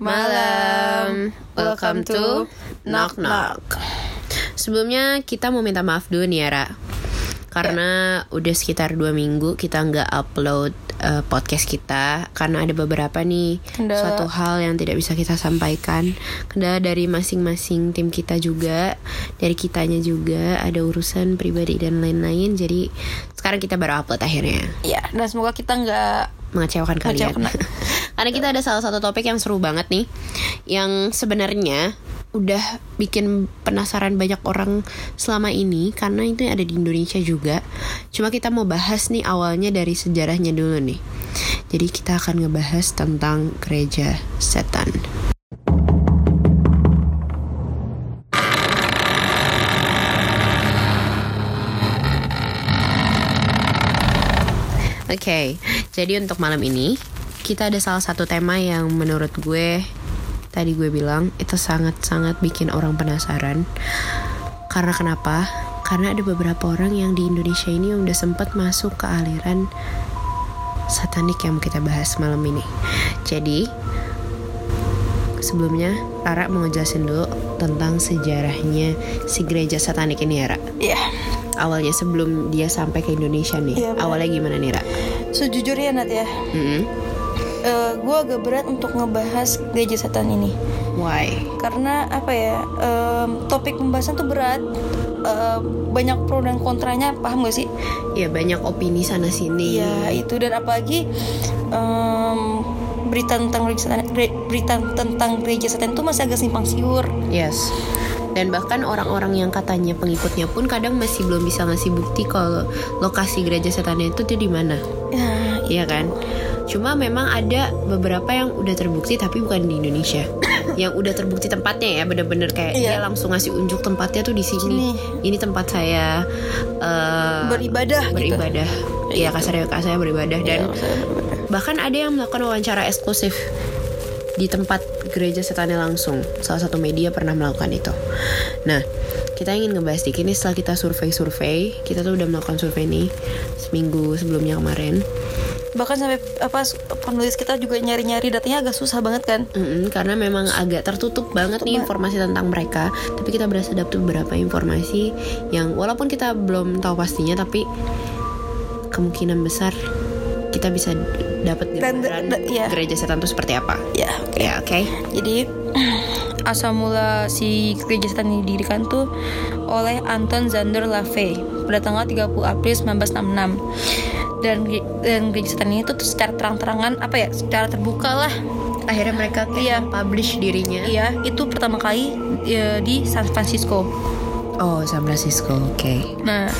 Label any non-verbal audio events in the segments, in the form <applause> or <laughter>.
Malam. Welcome to Knock Knock. Sebelumnya kita mau minta maaf dulu nih ya, Ra. Karena udah sekitar dua minggu kita nggak upload uh, podcast kita karena ada beberapa nih Kendala. suatu hal yang tidak bisa kita sampaikan. Kendala dari masing-masing tim kita juga, dari kitanya juga ada urusan pribadi dan lain-lain. Jadi sekarang kita baru upload akhirnya Ya, dan semoga kita nggak mengecewakan kalian. <laughs> Karena kita ada salah satu topik yang seru banget nih, yang sebenarnya udah bikin penasaran banyak orang selama ini karena itu ada di Indonesia juga. Cuma kita mau bahas nih awalnya dari sejarahnya dulu nih. Jadi kita akan ngebahas tentang gereja setan. Oke, jadi untuk malam ini kita ada salah satu tema yang menurut gue tadi gue bilang itu sangat-sangat bikin orang penasaran. Karena kenapa? Karena ada beberapa orang yang di Indonesia ini yang udah sempat masuk ke aliran satanik yang kita bahas malam ini. Jadi sebelumnya Rara mau ngejelasin dulu tentang sejarahnya si gereja satanik ini ya Ra. ya. Awalnya sebelum dia sampai ke Indonesia nih. Benar. Awalnya gimana nih Ra? Sejujurnya Nat ya, Mm-mm. gue agak berat untuk ngebahas gereja setan ini Why? karena apa ya em, topik pembahasan tuh berat Em, banyak pro dan kontranya paham gak sih? Ya banyak opini sana sini. Iya itu dan apalagi em, berita tentang gereja setan, berita tentang gereja setan itu masih agak simpang siur. Yes. Dan bahkan orang-orang yang katanya pengikutnya pun kadang masih belum bisa ngasih bukti kalau lokasi gereja setannya itu tuh di mana. Ya, Iya kan? Cuma memang ada beberapa yang udah terbukti tapi bukan di Indonesia. <coughs> yang udah terbukti tempatnya ya bener-bener kayak Iya. dia langsung ngasih unjuk tempatnya tuh di sini. Ini tempat saya eh, beribadah, gitu. beribadah. Iya kasarnya kasarnya beribadah dan beribadah. Bahkan ada yang melakukan wawancara eksklusif di tempat gereja setannya langsung. Salah satu media pernah melakukan itu. Nah, kita ingin ngebahas dikit nih setelah kita survei-survei. Kita tuh udah melakukan survei nih seminggu sebelumnya kemarin. bahkan sampai apa penulis kita juga nyari-nyari datanya agak susah banget kan Mm-mm, karena memang agak tertutup banget nih informasi tentang mereka. Tapi kita berhasil dapet beberapa informasi yang walaupun kita belum tahu pastinya, tapi kemungkinan besar kita bisa dapat Dan- gambaran da- iya. gereja setan itu seperti apa. ya Ya, oke. jadi asal mula si gereja setan ini didirikan tuh oleh Anton Zander Lafay pada tanggal 30 April 1966 dan dan gereja setan ini tuh secara terang-terangan apa ya secara terbuka lah akhirnya mereka kayak Iya. publish dirinya iya itu pertama kali ya, di San Francisco oh San Francisco oke Nah,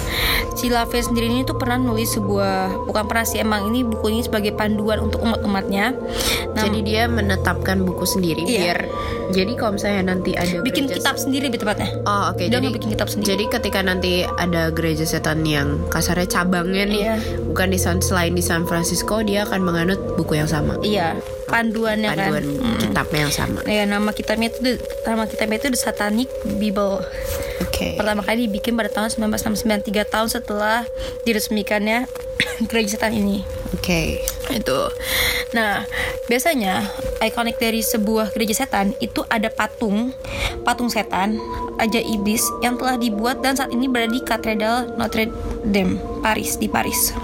si Lafay sendiri ini tuh pernah nulis sebuah bukan pernah sih emang ini buku ini sebagai panduan untuk umat-umatnya. Nah, jadi dia menetapkan buku sendiri Iya. biar jadi kalau misalnya nanti ada bikin gereja- kitab sendiri lebih tepatnya. oh oke Dia jadi ngebikin kitab sendiri. jadi ketika nanti ada gereja setan yang kasarnya cabangnya nih Iya. bukan di San selain di San Francisco dia akan menganut buku yang sama Iya, panduannya kan. panduan kitabnya yang sama Ya, nama kitabnya itu nama kitabnya itu The Satanic Bible. oke Pertama kali dibikin pada tahun 1969, tiga tahun setelah diresmikannya <coughs> gereja setan ini. oke itu. Nah, biasanya ikonik dari sebuah gereja setan itu ada patung, patung setan, aja iblis yang telah dibuat dan saat ini berada di Katedral Notre Dame, Paris di Paris.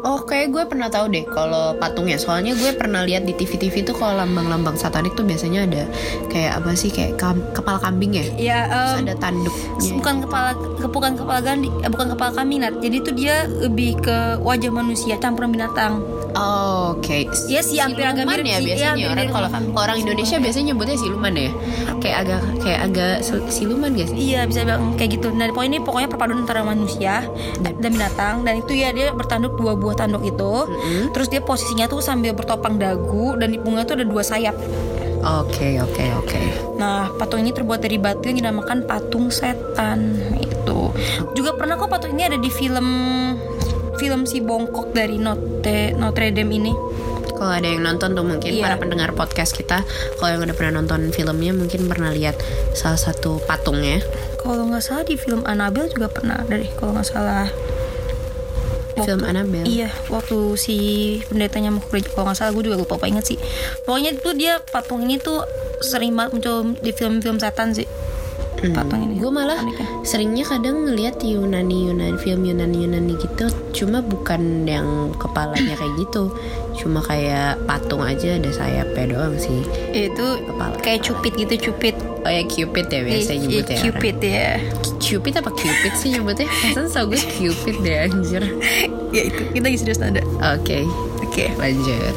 Oh, kayak gue pernah tahu deh kalau patungnya. Soalnya gue pernah lihat di TV-TV tuh kalau lambang-lambang satanik tuh biasanya ada kayak apa sih kayak kam- kepala kambing ya. Ya, Terus em, ada tanduknya. bukan kepala bukan kepala gandhi, eh, bukan kepala kambing, Nat. Jadi itu dia lebih ke wajah manusia campuran binatang. Oh, oke. Iya sih, hampir agak mirip ya sih. biasanya Iya, hampir orang kalau orang Indonesia biasanya nyebutnya siluman ya. Kayak agak kayak agak sil- siluman gak sih? Iya bisa bilang kayak gitu. Nah pokoknya ini pokoknya perpaduan antara manusia dan binatang dan itu ya dia bertanduk dua buah tanduk itu. Mm-mm. Terus dia posisinya tuh sambil bertopang dagu dan di punggungnya tuh ada dua sayap. Oke, oke, oke. Nah patung ini terbuat dari batu yang dinamakan patung setan itu. Juga pernah kok patung ini ada di film film si bongkok dari Notre Notre Dame ini. Kalau ada yang nonton tuh mungkin Iya. para pendengar podcast kita, kalau yang udah pernah nonton filmnya mungkin pernah lihat salah satu patungnya. Kalau nggak salah di film Annabelle juga pernah dari kalau nggak salah. film Annabelle. Iya, waktu si pendetanya mau ke gereja kalau nggak salah gue juga lupa apa inget sih. Pokoknya itu dia patung ini tuh sering banget muncul di film-film setan sih. Patung ini. Gue malah ya. seringnya kadang ngeliat Yunani Yunani film Yunani Yunani gitu, cuma bukan yang kepalanya kayak gitu, cuma kayak patung aja ada sayapnya doang sih. Itu Kepala. kayak cupid gitu, cupid. Oh ya Cupid ya biasa Iya, nyebutnya. orang. Cupid ya. Cupid apa Cupid sih nyebutnya? Pesan tau gue Cupid deh anjir. <laughs> ya itu kita lagi serius nada. Oke, Oke. lanjut.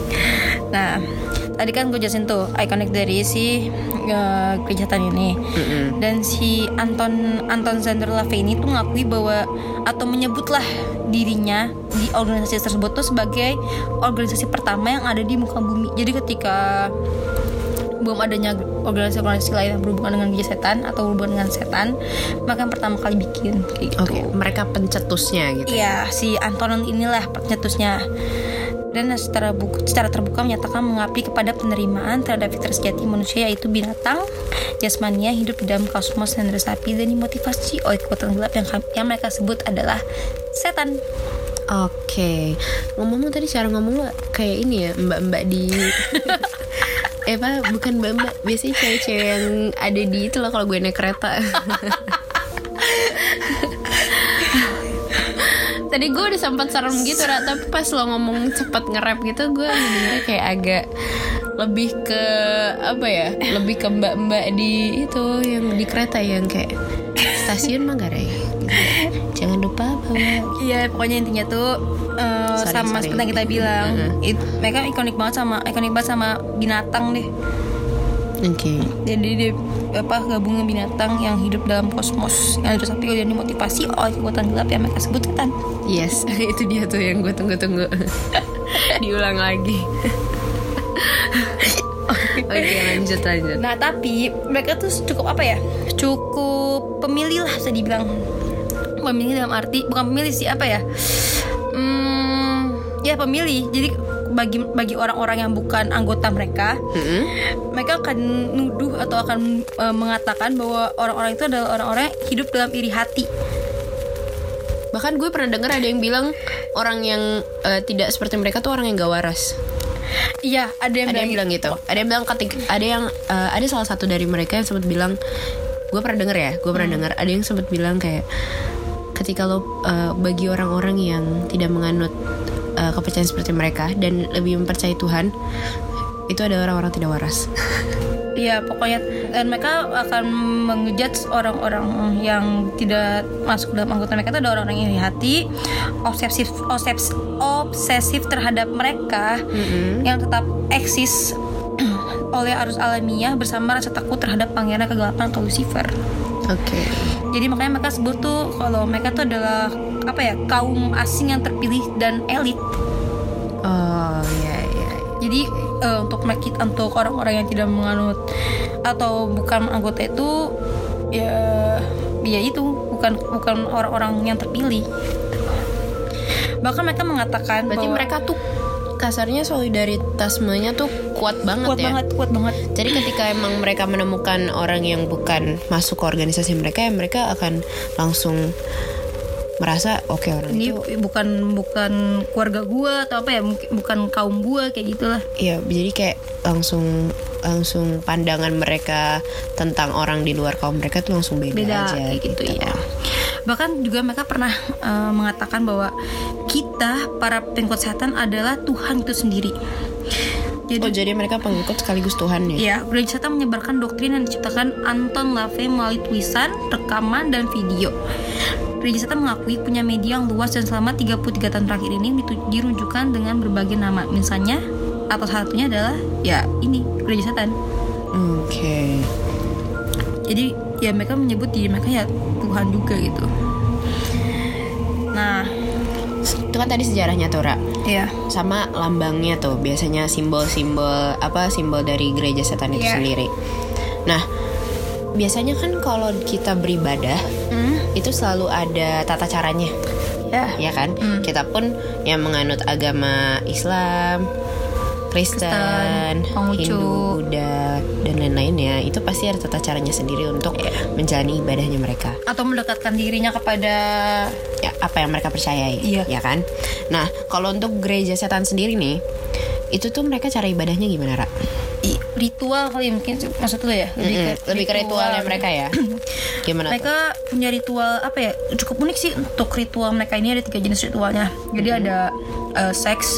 Nah, tadi kan gue jelasin tuh ikonik dari si uh, gereja setan ini. Mm-mm. Dan si Anton Anton Zander LaVey ini tuh ngakui bahwa atau menyebutlah dirinya di organisasi tersebut tuh sebagai organisasi pertama yang ada di muka bumi. Jadi ketika belum adanya organisasi-organisasi lain yang berhubungan dengan gereja setan atau berhubungan dengan setan, maka yang pertama kali bikin kayak gitu. Oke, mereka pencetusnya gitu. Iya, si Antonin inilah pencetusnya. Dan secara buku, secara terbuka menyatakan mengabdi kepada penerimaan terhadap fitrah sejati manusia yaitu binatang, jasmania hidup di dalam kosmos dan resapi dan dimotivasi oleh kekuatan gelap yang, yang mereka sebut adalah setan. Oke, ngomong tadi cara ngomong lo kayak ini ya mbak-mbak di <laughs> eh apa bukan mbak-mbak biasanya cewek-cewek yang ada di itu loh kalau gue naik kereta. <laughs> tadi gue udah sempat serem gitu Ra, tapi pas lo ngomong cepet nge-rap gitu gue dengernya kayak agak lebih ke apa ya lebih ke mbak-mbak di itu yang di kereta yang kayak stasiun Manggarai gitu. jangan lupa bawa Iya, pokoknya intinya tuh eh, Sorry, sama sorry. seperti yang kita bilang, it- mereka ikonik banget sama ikonik banget sama binatang deh. Oke Jadi dia apa gabungnya binatang yang hidup dalam kosmos yang terus tapi dan dimotivasi oleh kekuatan gelap yang mereka sebut setan. Yes, <laughs> itu dia tuh yang gue tunggu-tunggu. <laughs> Diulang lagi. Oke, lanjut lanjut. Nah tapi mereka tuh cukup apa ya? Cukup pemilih lah bisa dibilang Pemilih dalam arti bukan pemilih sih apa ya? Hmm, ya pemilih. Jadi bagi bagi orang-orang yang bukan anggota mereka, Mm-mm. mereka akan nuduh atau akan e, mengatakan bahwa orang-orang itu adalah orang-orang yang hidup dalam iri hati. Bahkan gue pernah dengar ada yang bilang orang yang eh, tidak seperti mereka tuh orang yang gak waras. Iya, ada yang Ada yang bilang bilang gitu. Ada yang bilang ketika ada yang eh, ada salah satu dari mereka yang sempat bilang gue pernah denger ya, gue pernah dengar ada yang sempat bilang kayak ketika lo eh, bagi orang-orang yang tidak menganut eh, kepercayaan seperti mereka dan lebih mempercayai Tuhan itu ada orang-orang tidak waras. Iya pokoknya dan mereka akan mengejudge orang-orang yang tidak masuk dalam anggota mereka itu ada orang-orang yang iri hati, obsesif, obsesif, obsesif terhadap mereka yang tetap eksis <clears throat> oleh arus alamiah bersama rasa takut terhadap pangeran kegelapan atau Lucifer. Oke. Jadi makanya mereka sebut tuh kalau mereka tuh adalah apa ya kaum asing yang terpilih dan elit. Oh iya iya. Jadi eh, untuk mereka untuk orang-orang yang tidak menganut atau bukan anggota itu ya ya itu bukan bukan orang-orang yang terpilih. Bahkan mereka mengatakan Berarti bahwa mereka tuh kasarnya solidaritasmenya tuh kuat banget kuat ya. banget, kuat banget. Jadi ketika emang mereka menemukan orang yang bukan masuk ke organisasi mereka, ya mereka akan langsung merasa oke orang Ini itu bukan bukan keluarga gua atau apa ya, mungkin bukan kaum gua kayak gitulah. ya jadi kayak langsung langsung pandangan mereka tentang orang di luar kaum mereka tuh langsung beda, beda aja kayak gitu, ya bahkan juga mereka pernah eh, mengatakan bahwa kita para pengikut setan adalah Tuhan itu sendiri jadi Oh jadi mereka pengikut sekaligus Tuhan ya? Ya, gereja setan menyebarkan doktrin yang diciptakan Anton LaVey melalui tulisan, rekaman, dan video. Gereja setan mengakui punya media yang luas dan selama 33 tahun terakhir ini dirujukan dengan berbagai nama. Misalnya, atau satunya adalah ya ini, gereja setan. Oke. Jadi ya mereka menyebut diri mereka ya Tuhan juga gitu. Nah, Itu kan tadi sejarahnya tuh Ra. ya. sama lambangnya tuh biasanya simbol-simbol apa simbol dari gereja setan itu Iya. sendiri. Nah, biasanya kan kalau kita beribadah Hmm, itu selalu ada tata caranya, ya. ya kan? Hmm. Kita pun yang menganut agama Islam Kristen. Hindu, Buddha, dan lain-lainnya itu pasti ada tata caranya sendiri untuk Iya. menjalani ibadahnya mereka. atau mendekatkan dirinya kepada Ya, apa yang mereka percayai, Iya. ya kan? Nah, kalau untuk gereja setan sendiri nih, itu tuh mereka cara ibadahnya gimana, Ra? Ritual kali ya, mungkin maksud lu ya lebih Mm-mm, ke lebih ke ritualnya mereka ya. <clears throat> Gimana tuh? mereka punya ritual apa ya cukup unik sih untuk ritual mereka ini ada tiga jenis ritualnya jadi ada eh, seks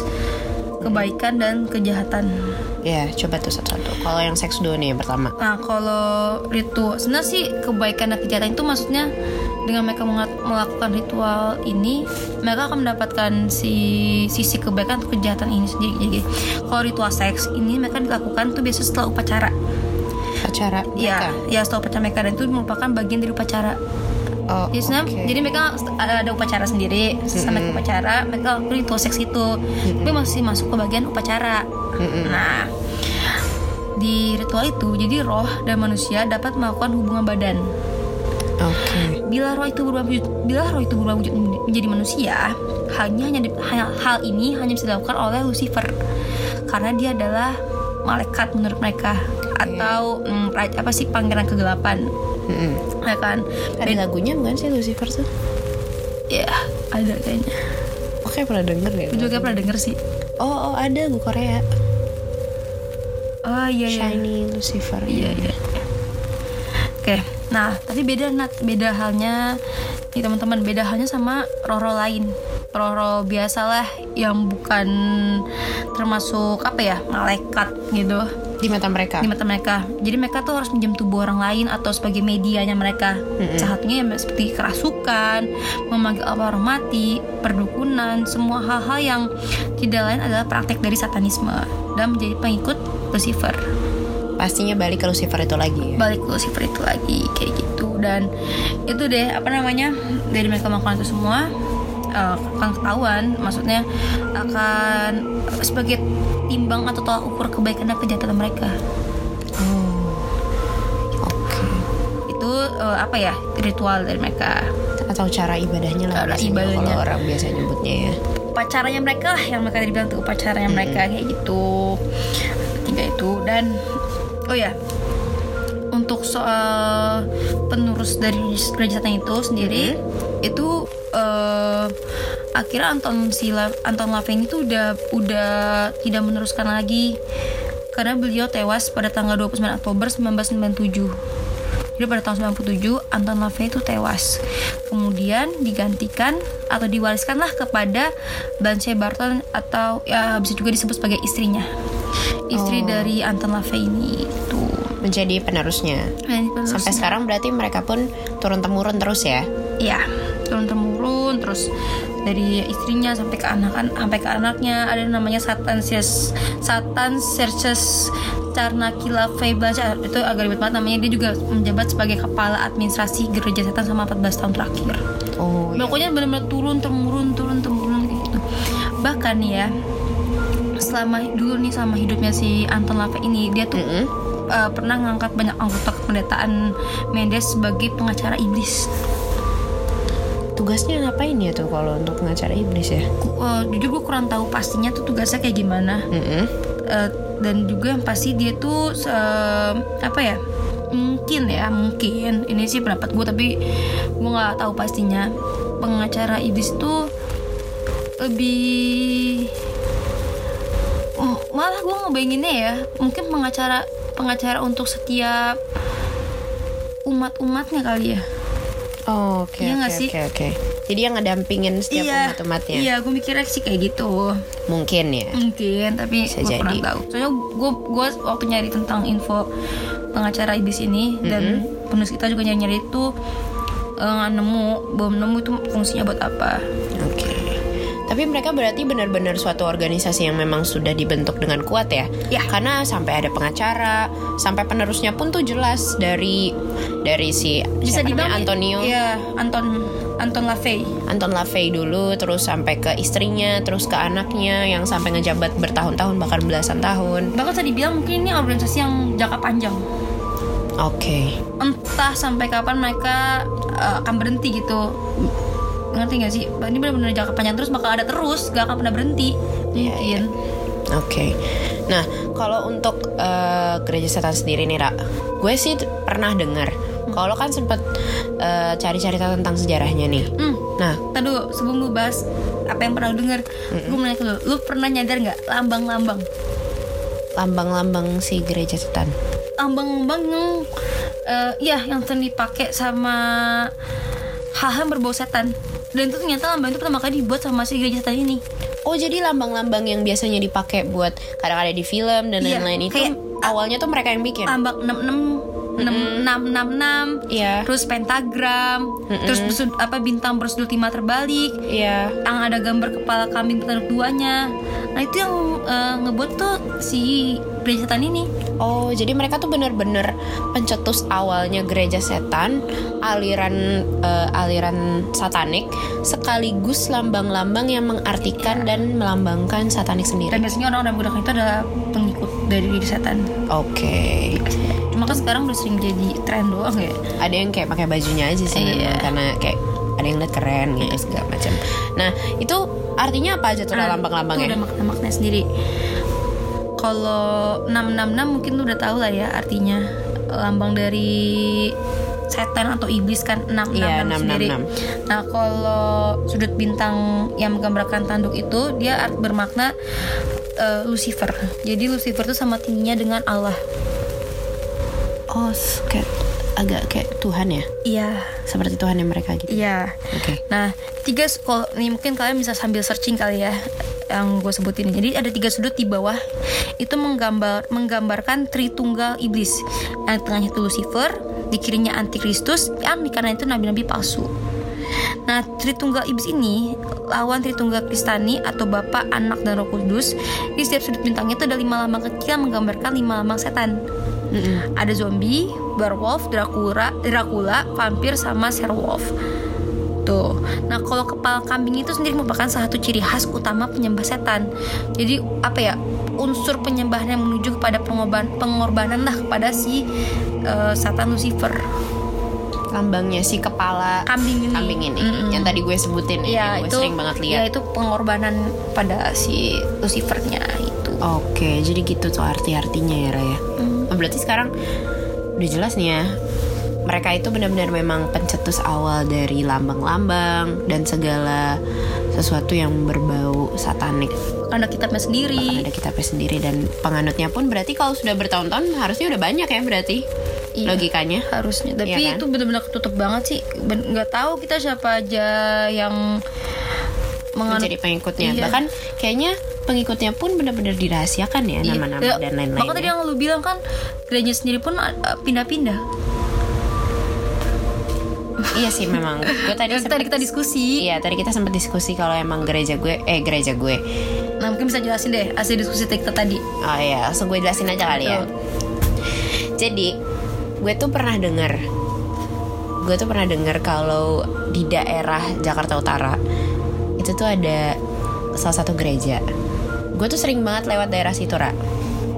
kebaikan dan kejahatan Ya, coba tuh satu-satu. Kalau yang seks dulu nih yang pertama. nah kalau ritual sebenarnya sih kebaikan dan kejahatan itu maksudnya dengan mereka melakukan ritual ini mereka akan mendapatkan si sisi kebaikan atau kejahatan ini sendiri jadi kalau ritual seks ini mereka dilakukan tuh biasanya setelah upacara Acara Ya, mereka. ya setelah upacara mereka dan itu merupakan bagian dari upacara. Oh, Jadi, sebenarnya- oke. jadi mereka ada, upacara sendiri. Sampai ke upacara, mereka ritual seks itu. Tapi masih masuk ke bagian upacara. Nah, di ritual itu, jadi roh dan manusia dapat melakukan hubungan badan. Oke. Bila roh itu berubah wujud, bila roh itu berubah wujud menjadi manusia, hanya hanya hal, ini hanya bisa dilakukan oleh Lucifer karena dia adalah malaikat menurut mereka atau mm, raja- apa sih pangeran kegelapan Mm-mm. ya kan Ada lagunya bukan sih Lucifer tuh? ya ada kayaknya Oke pernah denger deh. gue juga pernah denger sih Oh, oh ada lagu Korea. oh iya iya Shiny Lucifer. iya iya nah tapi beda nat beda halnya nih teman-teman beda halnya sama roh-roh lain roh-roh biasalah yang bukan termasuk apa ya malaikat gitu Di mata mereka. di mata mereka. Jadi mereka tuh harus minjem tubuh orang lain atau sebagai medianya mereka. Satunya ya seperti kerasukan, memanggil apa orang mati, perdukunan, semua hal-hal yang tidak lain adalah praktek dari satanisme dan menjadi pengikut Lucifer. Pastinya balik ke Lucifer itu lagi ya. Balik ke Lucifer itu lagi kayak gitu dan itu deh apa namanya dari mereka melakukan itu semua eh, akan ketahuan maksudnya akan sebagai timbang atau tolak ukur kebaikan dan kejahatan mereka. Oh. Oke. itu eh, apa ya ritual dari mereka Atau cara ibadahnya lah Cara ibadahnya. kalau orang biasa nyebutnya ya. upacaranya mereka lah yang mereka dibilang tuh upacaranya mereka kayak gitu tiga itu dan oh ya untuk soal penerus dari gereja setan itu sendiri itu eh, akhirnya Anton Sila Anton LaVey itu udah udah tidak meneruskan lagi karena beliau tewas pada tanggal 29 Oktober 1997 Jadi pada tahun 97 Anton LaVey itu tewas. Kemudian digantikan atau diwariskanlah kepada Blanche Barton atau ya bisa juga disebut sebagai istrinya. Istri Oh. dari Anton LaVey ini. Menjadi penerusnya. Sampai sekarang berarti mereka pun turun temurun terus ya. Iya, turun temurun terus dari istrinya sampai ke anak sampai ke anaknya ada yang namanya Satan Serges Satan Serges Carnakila Feblacha itu agak ribet banget namanya dia juga menjabat sebagai kepala administrasi gereja setan selama 14 tahun terakhir. Oh. iya. Pokoknya benar-benar turun temurun turun temurun kayak gitu. Bahkan ya selama dulu nih sama hidupnya si Anton LaVey ini dia tuh Mm-mm. Uh, pernah ngangkat banyak anggota kependetaan Mendes sebagai pengacara iblis. Tugasnya ngapain ya tuh kalau untuk pengacara iblis ya? Ku- uh, jujur gue kurang tahu pastinya tuh tugasnya kayak gimana. Mm-mm. Uh, dan juga yang pasti dia tuh uh, apa ya? Mungkin ya, mungkin ini sih pendapat gue tapi gue nggak tahu pastinya. Pengacara iblis tuh lebih Oh, malah gue ngebayanginnya ya mungkin pengacara pengacara untuk setiap umat-umatnya kali ya Oh, oke Iya oke nggak sih? oke oke. Jadi yang ngedampingin setiap iya umat-umatnya. iya gue mikirnya sih kayak gitu Mungkin ya. mungkin tapi Bisa gue kurang tahu soalnya gue gue waktu nyari tentang info pengacara iblis ini dan penulis kita juga nyari nyari itu nggak nemu belum nemu itu fungsinya buat apa. Tapi mereka berarti benar-benar suatu organisasi yang memang sudah dibentuk dengan kuat ya? Ya. Karena sampai ada pengacara, sampai penerusnya pun tuh jelas dari dari si bisa dibilang Antonio, ya Anton Anton LaVey Anton LaVey dulu, terus sampai ke istrinya, terus ke anaknya yang sampai ngejabat bertahun-tahun bahkan belasan tahun. bahkan tadi bilang mungkin ini organisasi yang jangka panjang Oke. entah sampai kapan mereka eh, akan berhenti gitu ngerti gak sih ini benar-benar jangka panjang terus bakal ada terus gak akan pernah berhenti Iya, mungkin Oke. Nah, kalau untuk eh, gereja setan sendiri nih, Ra, gue sih pernah dengar. Kalau kan sempet eh, cari-cari tentang sejarahnya nih. Hmm. Nah, Tadi dulu sebelum lu bahas apa yang pernah lu denger, gue mau nanya ke lu, lu pernah nyadar nggak lambang-lambang, lambang-lambang si gereja setan. lambang-lambang yang, eh, ya yang sering dipakai sama hal-hal berbau setan. Dan itu ternyata lambang itu pertama kali dibuat sama si gereja setan ini. Oh, jadi lambang-lambang yang biasanya dipakai buat kadang-kadang di film dan Iya, lain-lain itu kayak- awalnya tuh mereka yang bikin. Lambang 66 666 Iya. terus pentagram, terus bersud- apa bintang bersudut lima terbalik, Iya. yang ada gambar kepala kambing bertanduk duanya. Nah itu yang eh, ngebuat tuh si gereja setan ini. Oh, jadi mereka tuh bener-bener pencetus awalnya gereja setan, aliran eh, aliran satanik, sekaligus lambang-lambang yang mengartikan dan melambangkan satanik Dan sendiri. biasanya orang-orang menggunakan itu adalah pengikut dari gereja setan. Oke. Cuma kan sekarang udah sering jadi tren doang ya. Ada yang kayak pakai bajunya aja sih memang, Iya. karena kayak ada yang lihat keren gitu segala macam. Nah, itu artinya apa aja tuh Nah, ada lambang-lambangnya? makna-makna sendiri. Kalau 666 mungkin lu udah tahu lah ya artinya lambang dari setan atau iblis kan 666 Iya, sendiri. 666. Nah, kalau sudut bintang yang menggambarkan tanduk itu dia art bermakna eh, Lucifer. Jadi Lucifer itu sama tingginya dengan Allah. Oh, kayak agak kayak Tuhan ya, Iya. seperti Tuhan yang mereka gitu. Iya. Oke. Nah, tiga kalau nih mungkin kalian bisa sambil searching kali ya yang gue sebutin. Jadi ada tiga sudut di bawah itu menggambar menggambarkan Tritunggal iblis. Yang di tengahnya itu Lucifer, di kirinya Antikristus, yang di kanan itu nabi-nabi palsu. Nah, Tritunggal iblis ini lawan Tritunggal Kristani atau Bapa, Anak, dan Roh Kudus. Di setiap sudut bintangnya itu ada lima lambang kecil yang menggambarkan lima lambang setan. Mm-mm. Ada zombie, werewolf, Dracula, Dracula, vampir sama werewolf. Tuh. Nah, kalau kepala kambing itu sendiri merupakan salah satu ciri khas utama penyembah setan. Jadi apa ya? Unsur penyembahan yang menuju kepada pengorban pengorbanan lah kepada si eh, Satan Lucifer. Lambangnya si kepala Kambing ini. kambing ini Mm-mm. yang tadi gue sebutin ya, yang gue itu sering banget lihat. Ya, itu pengorbanan pada si Lucifernya itu. Oke, jadi gitu tuh arti-artinya ya Raya. Oh, berarti sekarang udah jelas nih ya. Mereka itu benar-benar memang pencetus awal dari lambang-lambang dan segala sesuatu yang berbau satanik. Ada kitabnya sendiri. ada kitabnya sendiri dan penganutnya pun berarti kalau sudah bertahun-tahun harusnya udah banyak ya berarti Iya. logikanya. harusnya tapi Iya kan? itu benar-benar ketutup banget sih nggak tahu kita siapa aja yang menganut menjadi pengikutnya. Iya. Bahkan kayaknya pengikutnya pun benar-benar dirahasiakan ya Iya. nama-nama Ya, dan lain-lain. Makanya tadi yang lu bilang kan gereja sendiri pun uh, pindah-pindah. Iya sih memang. <laughs> Gue tadi Yang tadi kita diskusi. Iya, tadi kita sempat diskusi kalau emang gereja gue, eh gereja gue. Nah mungkin bisa jelasin deh hasil diskusi kita tadi. Oh iya, langsung gue jelasin aja kali ya. Jadi, gue tuh pernah denger, gue tuh pernah denger kalau di daerah Jakarta Utara itu tuh ada salah satu gereja. Gue tuh sering banget lewat daerah situ, Ra.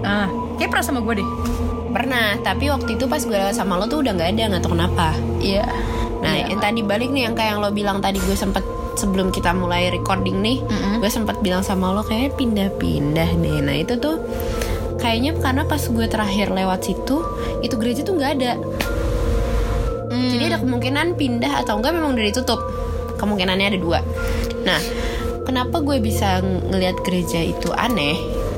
Ah, kayak pernah sama gue deh. Pernah, tapi waktu itu pas gue lewat sama lo tuh udah nggak ada, nggak tahu kenapa. Iya. Nah, Iya. yang tadi balik nih yang kayak yang lo bilang tadi gue sempet sebelum kita mulai recording nih, Mm-mm. gue sempat bilang sama lo kayak pindah-pindah deh. Nah itu tuh kayaknya karena pas gue terakhir lewat situ, itu gereja tuh nggak ada. Hmm. Jadi ada kemungkinan pindah atau enggak memang udah ditutup. Kemungkinannya ada dua. Nah, kenapa gue bisa ng- ngelihat gereja itu aneh?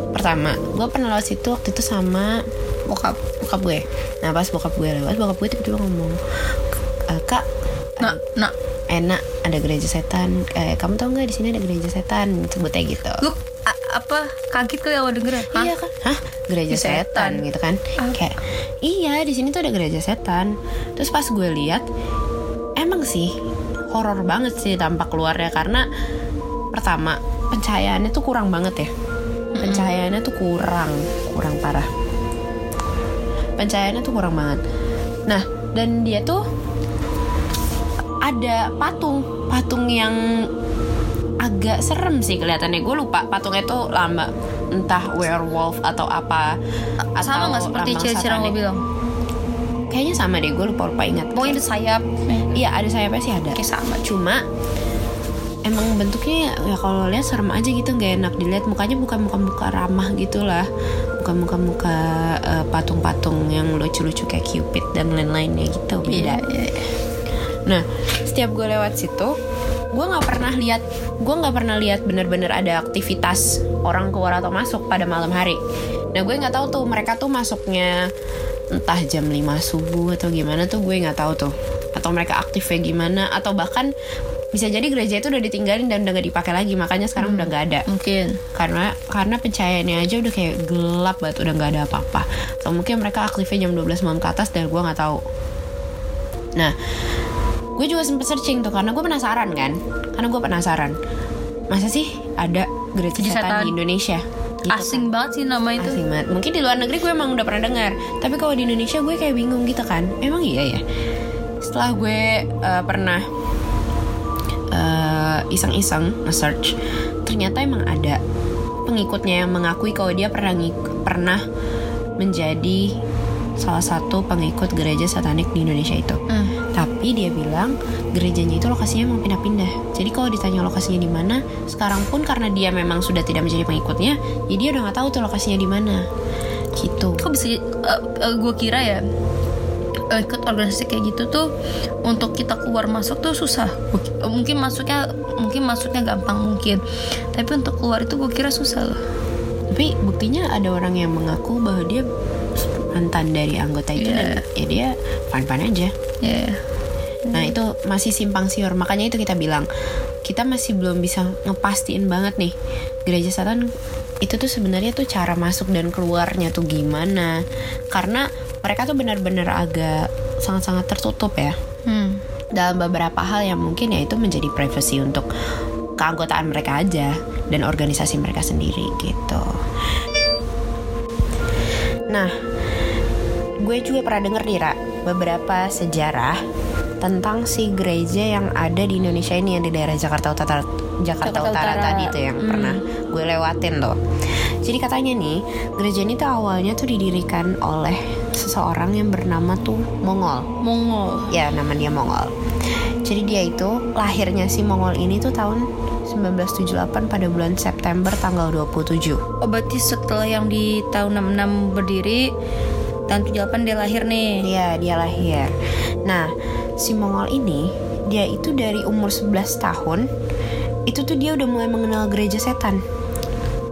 Pertama, gue pernah lewat situ waktu itu sama bokap bokap gue. Nah pas bokap gue lewat, bokap gue tiba-tiba ngomong, "Eh, kak, Nah, nah, enak ada gereja setan eh, kamu tau nggak di sini ada gereja setan sebutnya gitu lu apa kaget kali awal denger ya? Hah? iya kan hah gereja Di setan. setan. gitu kan Ah. kayak iya di sini tuh ada gereja setan terus pas gue lihat emang sih horor banget sih tampak keluarnya karena pertama pencahayaannya tuh kurang banget ya. Pencahayaannya tuh kurang kurang parah. Pencahayaannya tuh kurang banget. Nah dan dia tuh ada patung patung yang agak serem sih kelihatannya. Gue lupa patungnya tuh lamba entah werewolf atau apa Sama atau nggak seperti ciri-ciri yang bilang? kayaknya sama deh gue lupa lupa ingat. Pokoknya ada sayap. iya ada sayapnya sih ada. Kayak sama. cuma emang bentuknya ya kalau lihat serem aja gitu nggak enak dilihat mukanya bukan muka-muka ramah gitulah bukan muka-muka eh, patung-patung yang lucu-lucu kayak Cupid dan lain-lainnya gitu beda Iya, iya, iya. Nah, setiap gue lewat situ, gue nggak pernah lihat, gue nggak pernah lihat bener-bener ada aktivitas orang keluar atau masuk pada malam hari. Nah, gue nggak tahu tuh mereka tuh masuknya entah jam 5 subuh atau gimana tuh gue nggak tahu tuh. Atau mereka aktifnya gimana atau bahkan bisa jadi gereja itu udah ditinggalin dan udah gak dipakai lagi makanya sekarang udah nggak ada. Mungkin. karena karena pencahayaannya aja udah kayak gelap banget udah nggak ada apa-apa. Atau mungkin mereka aktifnya jam 12 malam ke atas dan gue nggak tahu. Nah gue juga sempet searching tuh karena gue penasaran kan? Karena gue penasaran. Masa sih ada gereja setan setan. di Indonesia? Gitu Asing banget sih nama kan. itu. asing banget. Mungkin di luar negeri gue emang udah pernah dengar. Tapi kalau di Indonesia gue kayak bingung gitu kan. Emang iya ya? Setelah gue eh, pernah iseng-iseng nge-search ternyata emang ada pengikutnya yang mengakui kalau dia pernah pernah menjadi salah satu pengikut gereja satanik di Indonesia itu. Hmm. Tapi dia bilang gerejanya itu lokasinya emang pindah-pindah. Jadi kalau ditanya lokasinya di mana, sekarang pun karena dia memang sudah tidak menjadi pengikutnya, ya dia udah nggak tahu tuh lokasinya di mana. Gitu. Kok bisa gue kira ya eh, ikut organisasi kayak gitu tuh untuk kita keluar masuk tuh susah. Mungkin masuknya mungkin masuknya gampang mungkin. Tapi untuk keluar itu gue kira susah loh. Tapi buktinya ada orang yang mengaku bahwa dia mantan dari anggota itu dan ya dia fine-fine aja. Ya. Nah itu masih simpang siur makanya itu kita bilang kita masih belum bisa ngepastiin banget nih gereja setan itu tuh sebenarnya tuh cara masuk dan keluarnya tuh gimana karena mereka tuh benar-benar agak sangat-sangat tertutup ya Hmm. dalam beberapa hal yang mungkin ya itu menjadi privacy untuk keanggotaan mereka aja dan organisasi mereka sendiri gitu. Nah, gue juga pernah denger nih Ra, beberapa sejarah tentang si gereja yang ada di Indonesia ini yang di daerah Jakarta Utara Jakarta, Jakarta Utara, Utara. tadi tuh yang Hmm. pernah gue lewatin tuh. Jadi katanya nih, gereja ini tuh awalnya tuh didirikan oleh seseorang yang bernama tuh Mongol. Mongol. Ya, nama dia Mongol. Jadi dia itu lahirnya si Mongol ini tuh tahun 1978 pada bulan September tanggal 27. Oh berarti setelah yang di tahun 66 berdiri tahun 78 dia lahir nih. Iya, dia lahir. Nah, si Mongol ini dia itu dari umur 11 tahun itu tuh dia udah mulai mengenal gereja setan.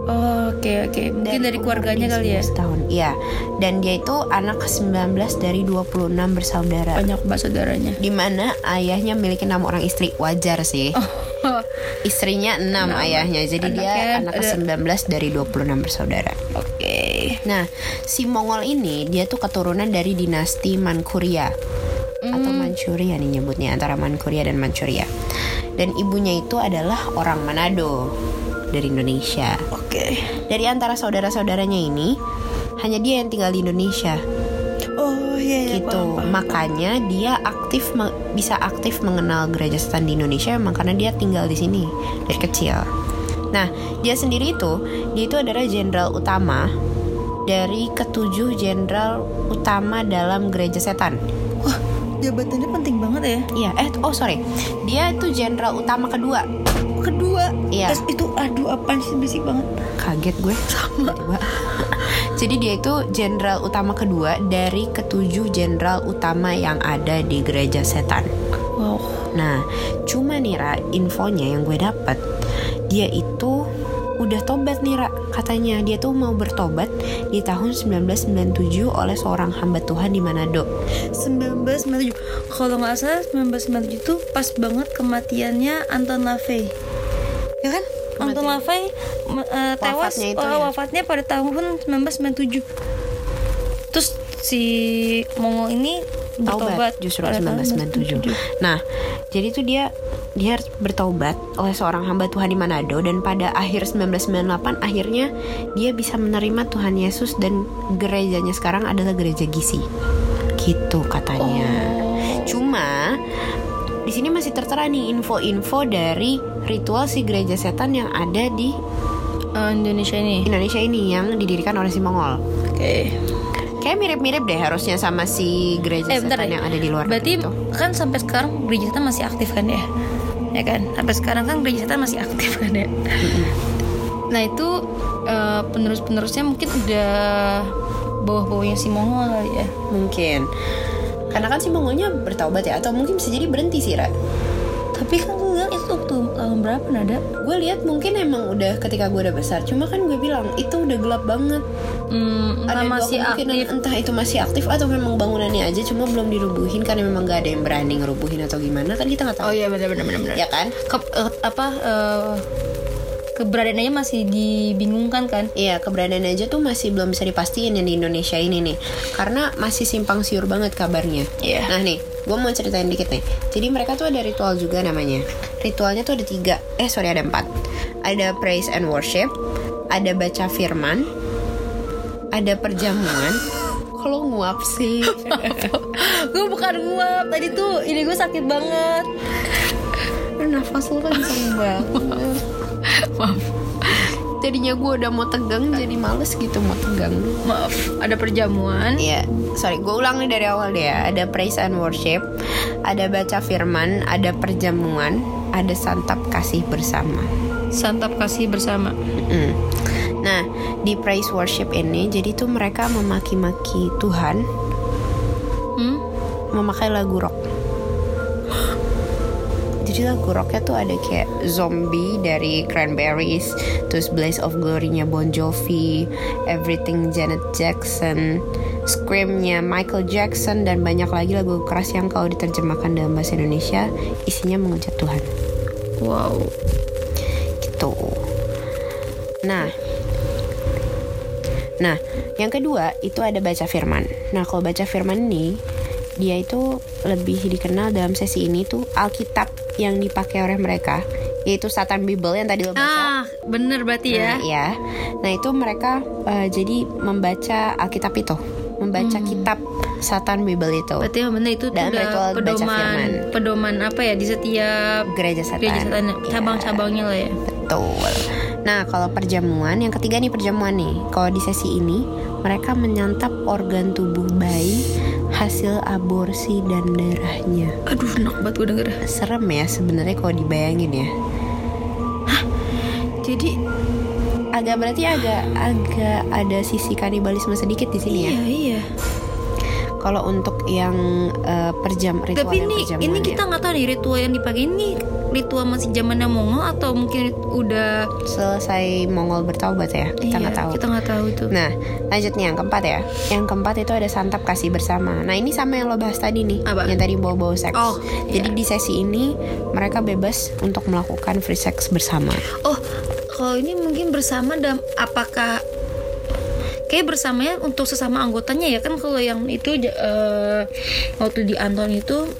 Oh, Oke oke. Mungkin dari, umur keluarganya dia kali ya. 11 tahun. Iya. Dan dia itu anak ke-19 dari 26 bersaudara. Banyak banget saudaranya. Di mana ayahnya memiliki enam orang istri. Wajar sih. Oh, Istrinya 6 ayahnya. Jadi dia Anaknya anak ada- ke-19 dari 26 bersaudara. Oke. Nah, si Mongol ini dia tuh keturunan dari dinasti Manchuria atau Manchuria nih nyebutnya antara Manchuria dan Manchuria. Dan ibunya itu adalah orang Manado dari Indonesia. Oke. Dari antara saudara-saudaranya ini hanya dia yang tinggal di Indonesia Oh iya iya. gitu. paham, paham. Makanya dia aktif bisa aktif mengenal gereja setan di Indonesia emang karena dia tinggal di sini dari kecil. Nah, dia sendiri itu dia itu adalah jenderal utama dari ketujuh jenderal utama dalam gereja setan. Wah, jabatannya penting banget ya. Iya, eh oh sorry, dia itu jenderal utama kedua. Kedua, Iya. terus itu aduh apaan sih berisik banget. Kaget gue. Sama. <laughs> Jadi dia itu jenderal utama kedua dari ketujuh jenderal utama yang ada di gereja setan. Wow. Nah, cuma nih Ra, infonya yang gue dapet, dia itu udah tobat nih Ra, katanya dia tuh mau bertobat di tahun 1997 oleh seorang hamba Tuhan di Manado. 1997 kalau nggak salah 1997 itu pas banget kematiannya Anton LaVey ya kan? Anton LaVey me- eh, tewas Wafatnya itu oh, ya? wafatnya pada tahun 1997 terus si Mongol ini bertobat Taubat justru pada tahun 1997. Nah, jadi tuh dia dia harus bertobat oleh seorang hamba Tuhan di Manado dan pada akhir 1998 akhirnya dia bisa menerima Tuhan Yesus dan gerejanya sekarang adalah gereja Gisi. Gitu katanya. Cuma di sini masih tertera nih info-info dari ritual si gereja setan yang ada di Eh, Indonesia ini Indonesia ini yang didirikan oleh si Mongol. oke Kayak mirip-mirip deh harusnya sama si gereja eh setan yang ada di luar berarti itu. kan sampai sekarang gereja kita masih aktif kan ya? Ya kan? Sampai sekarang kan gereja setan masih aktif kan ya? Nah itu eh, penerus-penerusnya mungkin udah bawah-bawahnya si Mongol kali ya? Mungkin. Karena kan si Mongolnya bertaubat ya? Atau mungkin bisa jadi berhenti sih, Ra. tapi kan gue bilang itu waktu tahun berapa nada Gue lihat mungkin emang udah ketika gue udah besar. Cuma kan gue bilang itu udah gelap banget. hmm, Ada masih aktif entah itu masih aktif atau memang bangunannya aja cuma belum dirubuhin karena memang gak ada yang berani ngerubuhin atau gimana kan kita nggak tahu. oh iya benar benar benar Ya kan? Ke- eh, apa eh, keberadaannya masih dibingungkan kan Iya, keberadaan aja tuh masih belum bisa dipastiin yang di Indonesia ini nih. Karena masih simpang siur banget kabarnya. Iya. Nah nih, gue mau ceritain dikit nih. Jadi mereka tuh ada ritual juga namanya. Ritualnya tuh ada tiga. Eh sorry ada empat. Ada praise and worship. Ada baca firman. Ada perjamuan. Kalau nguap sih. <laughs> gue bukan nguap tadi tuh ini gue sakit banget nafas lu kan kenceng banget. Maaf Jadinya gue udah mau tegang jadi males gitu mau tegang. maaf ada perjamuan Iya, sorry, gue ulang nih dari awal deh ya. Ada praise and worship, ada baca firman, ada perjamuan, ada santap kasih bersama. santap kasih bersama Mm. Nah, di praise worship ini, jadi tuh mereka memaki-maki Tuhan, hmm? memakai lagu rock. Jadi lagu rocknya tuh ada kayak Zombie dari Cranberries, terus Blaze of Glory-nya Bon Jovi, Everything Janet Jackson, Scream-nya Michael Jackson, dan banyak lagi lagu keras yang kalau diterjemahkan dalam bahasa Indonesia isinya mengucap Tuhan. wow Gitu. Nah, nah yang kedua itu ada baca firman. Nah kalau baca firman ini dia itu lebih dikenal dalam sesi ini tuh Alkitab yang dipakai oleh mereka yaitu Satan Bible yang tadi lo baca. ah bener berarti ya Nah, ya. Nah, itu mereka eh, jadi membaca Alkitab itu, membaca kitab Satan Bible itu. berarti yang bener itu Dan ritual baca pedoman firman. pedoman apa ya di setiap Gereja Satan. gereja setan Ya. cabang-cabangnya lah ya Betul. Nah, kalau perjamuan, yang ketiga nih perjamuan nih. Kalau di sesi ini, mereka menyantap organ tubuh bayi hasil aborsi dan darahnya. aduh enak banget gue denger Serem ya sebenarnya kalau dibayangin ya. jadi Agak berarti agak agak ada sisi kanibalisme sedikit di sini ya. iya iya Kalau untuk yang eh, perjam ritual tapi ini ini kita nggak tahu nih ritual yang dipakai ini ritual masih zamannya Mongol atau mungkin udah selesai Mongol bertaubat ya. Kita nggak Iya, tahu. kita nggak tahu itu Nah, lanjut nih yang keempat ya. Yang keempat itu ada santap kasih bersama. Nah, ini sama yang lo bahas tadi nih, Apa? yang tadi bawa-bawa seks. Oh, Jadi iya. di sesi ini mereka bebas untuk melakukan free sex bersama. Oh, kalau ini mungkin bersama dan apakah kayak bersamanya untuk sesama anggotanya ya kan kalau yang itu eh, waktu di Anton itu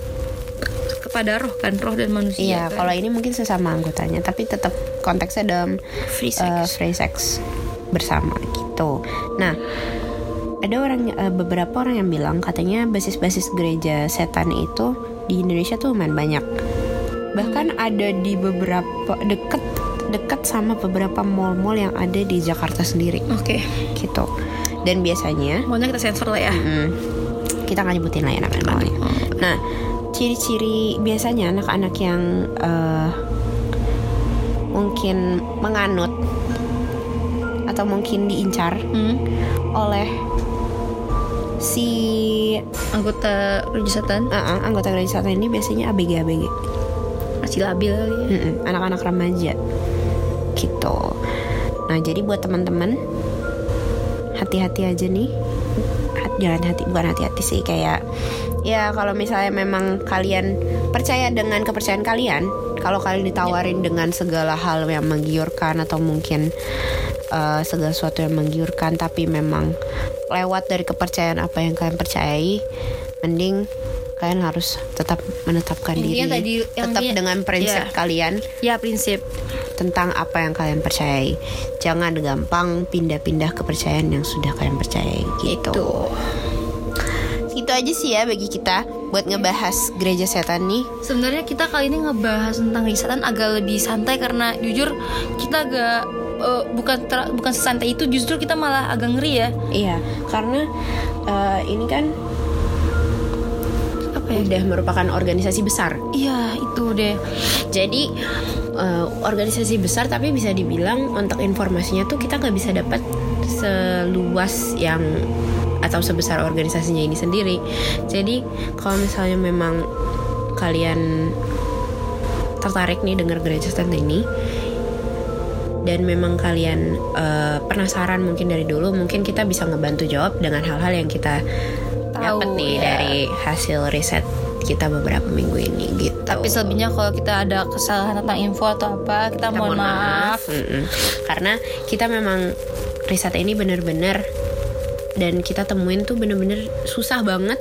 kepada roh kan roh dan manusia. Iya, kan? kalau ini mungkin sesama anggotanya, tapi tetap konteksnya dalam free sex. eh, free sex bersama gitu. Nah, ada orang eh, beberapa orang yang bilang katanya basis-basis gereja setan itu di Indonesia tuh lumayan banyak. Bahkan ada di beberapa deket deket sama beberapa mall-mall yang ada di Jakarta sendiri Oke, gitu. Dan biasanya maunya kita sensor lah ya. mm, kita nggak nyebutin lah ya namanya mallnya. Nah, ciri-ciri biasanya anak-anak yang eh, mungkin menganut atau mungkin diincar Hmm, oleh si anggota gereja setan uh, uh, anggota gereja setan ini biasanya ABG ABG masih labil kali ya. Mm-mm, anak-anak remaja. Gitu. Nah jadi buat teman-teman hati-hati aja nih. Hat- jangan hati bukan hati-hati sih kayak ya kalau misalnya memang kalian percaya dengan kepercayaan kalian kalau kalian ditawarin dengan segala hal yang menggiurkan atau mungkin eh, segala sesuatu yang menggiurkan tapi memang lewat dari kepercayaan apa yang kalian percayai mending kalian harus tetap menetapkan Intinya diri tadi tetap dia- dengan prinsip ya. kalian Ya prinsip. tentang apa yang kalian percayai. Jangan gampang pindah-pindah kepercayaan yang sudah kalian percayai gitu. Tuh. Itu aja sih ya bagi kita buat ngebahas gereja setan nih. Sebenarnya kita kali ini ngebahas tentang gereja setan agak lebih santai karena jujur kita agak eh, bukan ter- bukan sesantai itu justru kita malah agak ngeri ya. Iya, karena eh, ini kan Apa ya? udah merupakan organisasi besar. Iya itu deh. Jadi eh, organisasi besar tapi bisa dibilang untuk informasinya tuh kita nggak bisa dapat seluas yang atau sebesar organisasinya ini sendiri. Jadi kalau misalnya memang kalian tertarik nih dengar gereja stand ini dan memang kalian eh, penasaran mungkin dari dulu mungkin kita bisa ngebantu jawab dengan hal-hal yang kita Tahu, dapat nih ya. dari hasil riset kita beberapa minggu ini gitu. Tapi selebihnya kalau kita ada kesalahan tentang info atau apa, kita, Kita mohon maaf. Mm-mm. Karena kita memang riset ini bener-bener dan kita temuin tuh bener-bener susah banget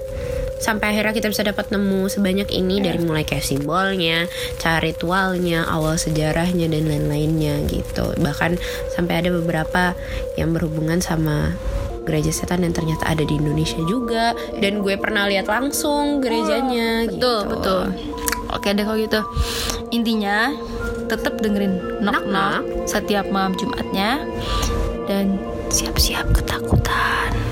sampai akhirnya kita bisa dapat nemu sebanyak ini dari mulai kayak simbolnya, cara ritualnya, awal sejarahnya dan lain-lainnya gitu. Bahkan sampai ada beberapa yang berhubungan sama gereja setan yang ternyata ada di Indonesia juga dan gue pernah lihat langsung gerejanya Betul, gitu. betul. Oke deh kalau gitu. Intinya tetap dengerin Knock Knock. setiap malam Jumatnya dan siap-siap ketakutan.